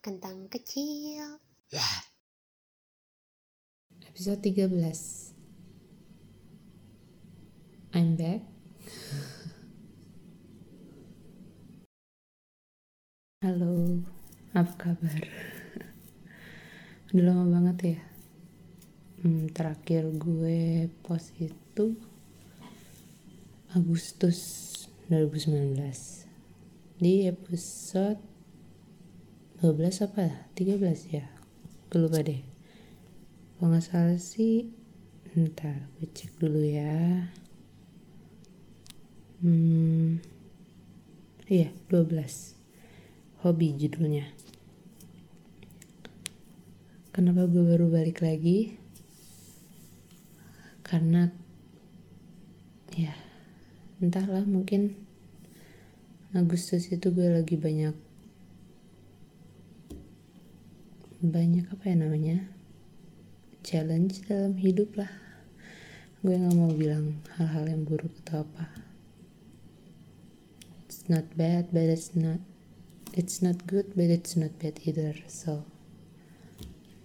kentang kecil. Episode 13 I'm back. Halo, apa kabar? Udah lama banget ya? Hmm, Terakhir gue post itu Agustus 2019 Di episode 12 apa? 13 ya? Lupa deh. Kalau nggak salah sih ntar gue cek dulu ya. Hmm iya 12 hobi judulnya. Kenapa gue baru balik lagi? Karena ya entahlah mungkin Agustus itu gue lagi banyak banyak apa ya namanya? Challenge dalam hidup lah. Gue nggak mau bilang hal-hal yang buruk atau apa. It's not bad but it's not it's not good but it's not bad either. So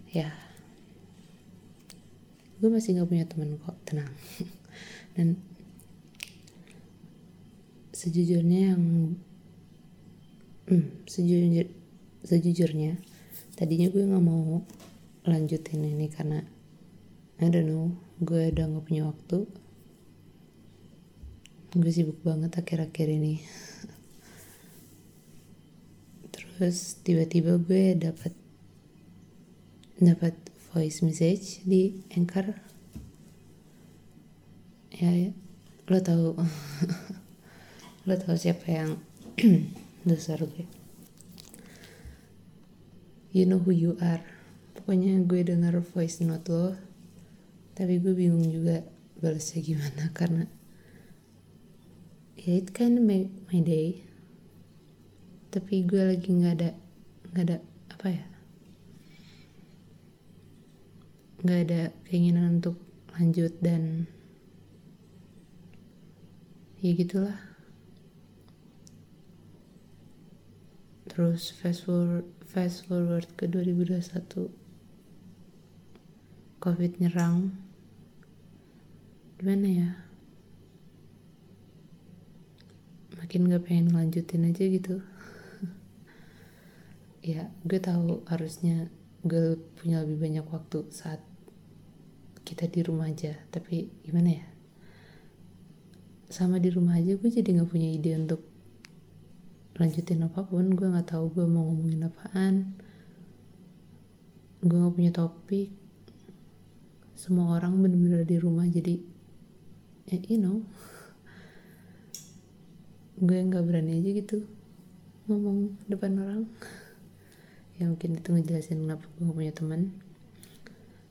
ya. Yeah. gue masih nggak punya teman kok tenang. Dan sejujurnya yang hmm, sejujur sejujurnya tadinya gue nggak mau lanjutin ini karena I don't know gue udah nggak punya waktu. Gue sibuk banget akhir-akhir ini. Terus tiba-tiba gue dapat dapat voice message di anchor. Ya, ya lo tahu lo tahu siapa yang dasar gue you know who you are. Pokoknya gue denger voice note lo tapi gue bingung juga balasnya gimana karena ya it kind of make my day. Tapi gue lagi nggak ada nggak ada apa ya nggak ada keinginan untuk lanjut dan ya gitulah terus fast forward fast forward ke 2021 covid nyerang. Gimana ya? Makin gak pengen lanjutin aja gitu. Ya gue tahu harusnya gue punya lebih banyak waktu saat kita di rumah aja. Tapi gimana ya? Sama di rumah aja gue jadi nggak punya ide untuk lanjutin apa pun gue nggak tahu gue mau ngomongin apaan. Gue nggak punya topik. Semua orang bener-bener di rumah jadi ya you know. Gue nggak berani aja gitu ngomong depan orang. Ya mungkin itu ngejelasin kenapa gue gak punya teman.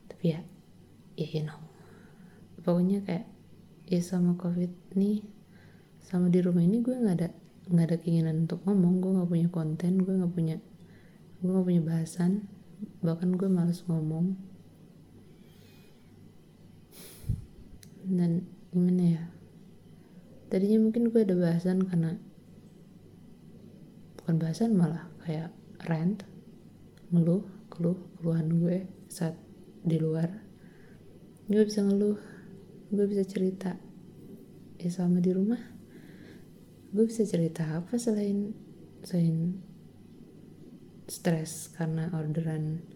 Tapi ya ya you know. Pokoknya kayak ya sama covid nih sama di rumah ini gue nggak ada nggak ada keinginan untuk ngomong gue nggak punya konten gue nggak punya gue nggak punya bahasan bahkan gue males ngomong. Dan gimana ya? Tadinya mungkin gue ada bahasan karena bukan bahasan malah kayak rant ngeluh keluh keluhan gue saat di luar. Gue bisa ngeluh gue bisa cerita ya sama di rumah gue bisa cerita apa selain selain stres karena orderan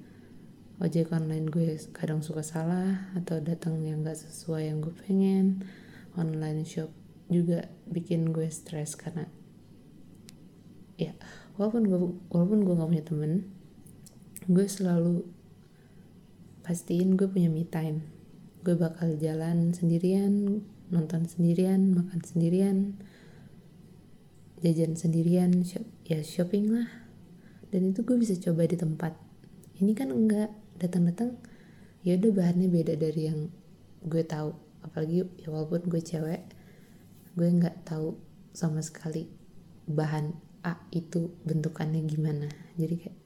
ojek online gue kadang suka salah atau datang yang gak sesuai yang gue pengen. Online shop juga bikin gue stres karena ya walaupun gue walaupun gue gak punya temen gue selalu pastiin gue punya me time. Gue bakal jalan sendirian nonton sendirian makan sendirian jajan sendirian shop, ya shopping lah. Dan itu gue bisa coba di tempat. Ini kan enggak datang-datang ya udah bahannya beda dari yang gue tahu. Apalagi ya walaupun gue cewek gue nggak tahu sama sekali bahan A itu bentukannya gimana. Jadi kayak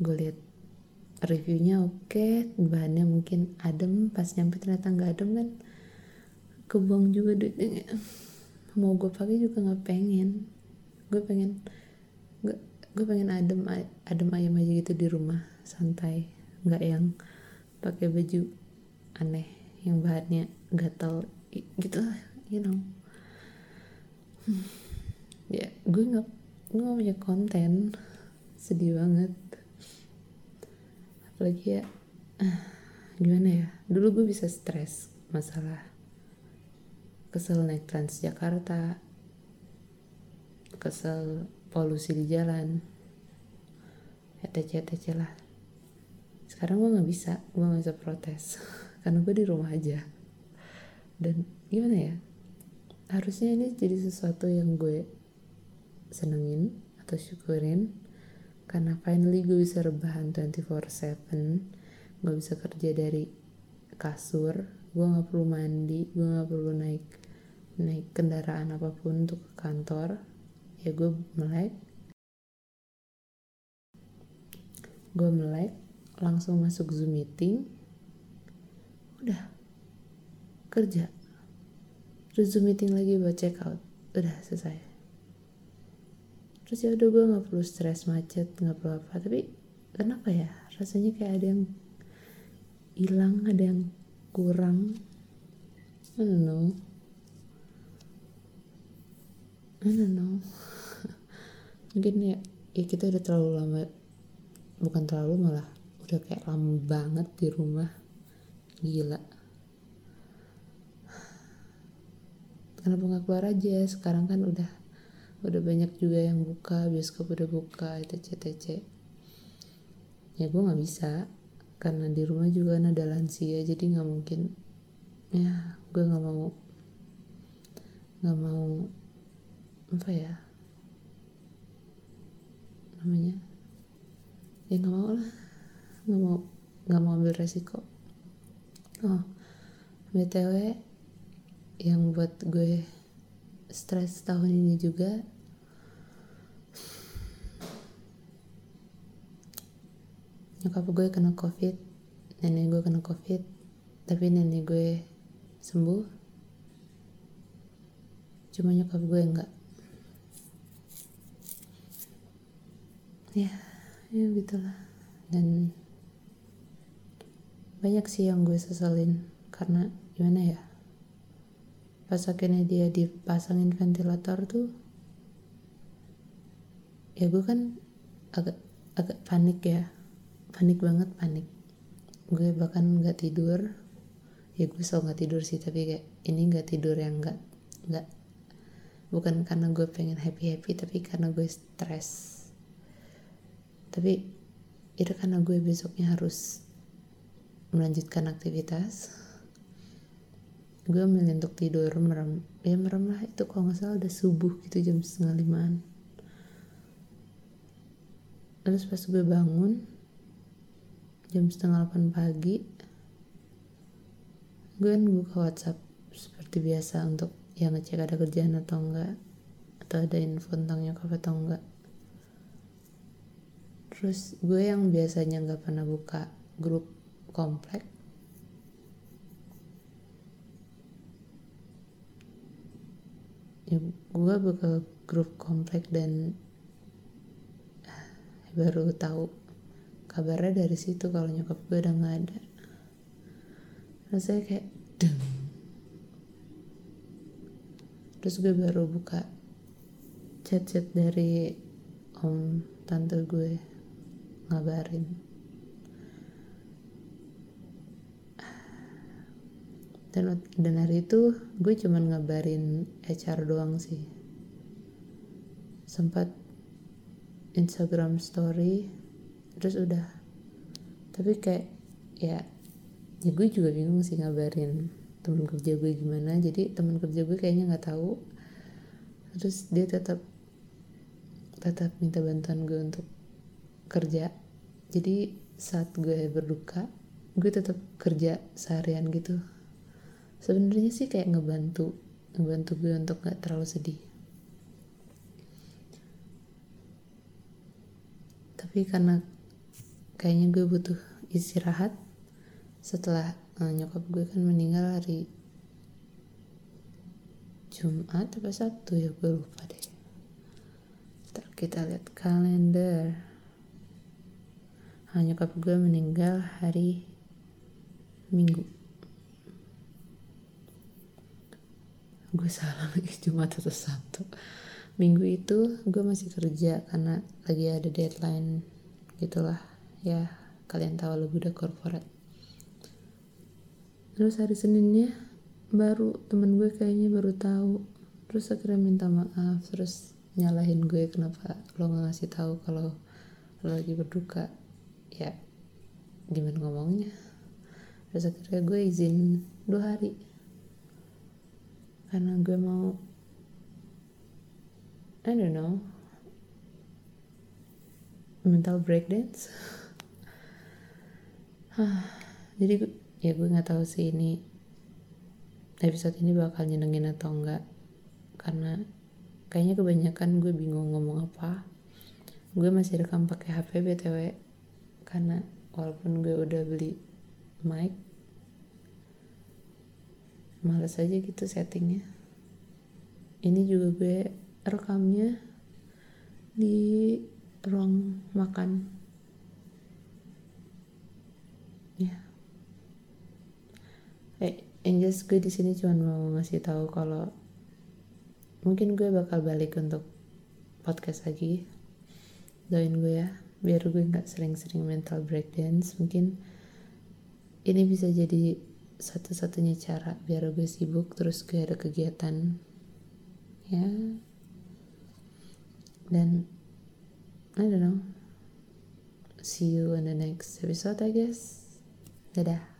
gue lihat reviewnya oke okay, bahannya mungkin adem pas nyampe ternyata nggak adem kan kebuang juga duitnya. Mau gue pakai juga nggak pengen gue pengen gue gue pengen adem adem ayam aja gitu di rumah santai nggak yang pakai baju aneh yang bahannya gatal gitu you know hmm. ya gue nggak gue gak punya konten sedih banget apalagi ya gimana ya dulu gue bisa stres masalah kesel naik Transjakarta kesel polusi di jalan. Etc etc lah. Sekarang gue nggak bisa gue nggak bisa protes. Karena gue di rumah aja. Dan gimana ya? Harusnya ini jadi sesuatu yang gue senengin atau syukurin. Karena finally gue bisa rebahan 24/7 gue bisa kerja dari kasur. Gue nggak perlu mandi gue nggak perlu naik naik kendaraan apa pun untuk ke kantor ya gue melek. Gue melek langsung masuk zoom meeting. Udah kerja. Terus zoom meeting lagi buat check out. Udah selesai. Terus ya udah gue nggak perlu stres macet nggak perlu apa. Tapi kenapa ya? Rasanya kayak ada yang hilang ada yang kurang. I don't know. I don't know mungkin ya ya kita udah terlalu lama bukan terlalu malah udah kayak lama banget di rumah. Gila. Kenapa nggak keluar aja? Sekarang kan udah udah banyak juga yang buka bioskop udah buka etc etc ya gue nggak bisa karena di rumah juga kan ada lansia jadi nggak mungkin. Ya gue nggak mau nggak mau apa ya namanya. Ya nggak mau lah. Nggak mau nggak mau ambil resiko. Oh btw yang buat gue stres tahun ini juga. Nyokap gue kena covid nenek gue kena covid tapi nenek gue sembuh. Cuma nyokap gue enggak ya ya gitulah dan banyak sih yang gue seselin. Karena gimana ya pas akhirnya dia dipasangin ventilator tuh ya gue kan agak agak panik ya. Panik banget panik. Gue bahkan nggak tidur. Ya gue selalu nggak tidur sih tapi kayak ini nggak tidur yang nggak nggak bukan karena gue pengen happy happy tapi karena gue stres tapi itu karena gue besoknya harus melanjutkan aktivitas. Gue milih untuk tidur merem ya merem lah itu kalau nggak salah udah subuh gitu jam setengah limaan. Terus pas gue bangun jam setengah delapan pagi gue buka WhatsApp seperti biasa untuk ya ngecek ada kerjaan atau enggak atau ada info tentang nyokap atau enggak terus gue yang biasanya nggak pernah buka grup komplek. Ya, gue buka grup komplek dan baru tahu kabarnya dari situ kalau nyokap gue udah nggak ada. Rasanya kayak deng. Terus gue baru buka chat-chat dari om tante gue ngabarin. Dan dan hari itu gue cuman ngabarin HR doang sih. Sempat Instagram story terus udah. Tapi kayak ya ya gue juga bingung sih ngabarin temen kerja gue gimana. Jadi temen kerja gue kayaknya nggak tahu. Terus dia tetap tetap minta bantuan gue untuk kerja jadi saat gue berduka gue tetap kerja seharian gitu. Sebenarnya sih kayak ngebantu ngebantu gue untuk gak terlalu sedih. Tapi karena kayaknya gue butuh istirahat setelah uh, nyokap gue kan meninggal hari Jumat apa Sabtu ya gue lupa deh. Ntar kita lihat kalender hanya nyokap gue meninggal hari minggu. Gue salah lagi cuma atau Sabtu. Minggu itu gue masih kerja karena lagi ada deadline gitulah. Ya kalian tahu lebih udah corporate. Terus hari Seninnya baru temen gue kayaknya baru tahu. Terus akhirnya minta maaf terus nyalahin gue kenapa lo gak ngasih tahu kalau lo lagi berduka ya gimana ngomongnya? Terus akhirnya gue izin dua hari. Karena gue mau I don't know mental breakdance. Jadi gue, ya gue nggak tahu sih ini episode ini bakal nyenengin atau enggak karena kayaknya kebanyakan gue bingung ngomong apa. Gue masih rekam pakai HP btw karena walaupun gue udah beli mic males aja gitu settingnya. Ini juga gue rekamnya di ruang makan. Ya. Eh yang jelas gue di sini cuma mau ngasih tahu kalau mungkin gue bakal balik untuk podcast lagi. Doain gue ya biar gue nggak sering-sering mental breakdance mungkin ini bisa jadi satu-satunya cara biar gue sibuk terus gue ada kegiatan. Ya. Dan I don't know. See you in the next episode I guess. Dadah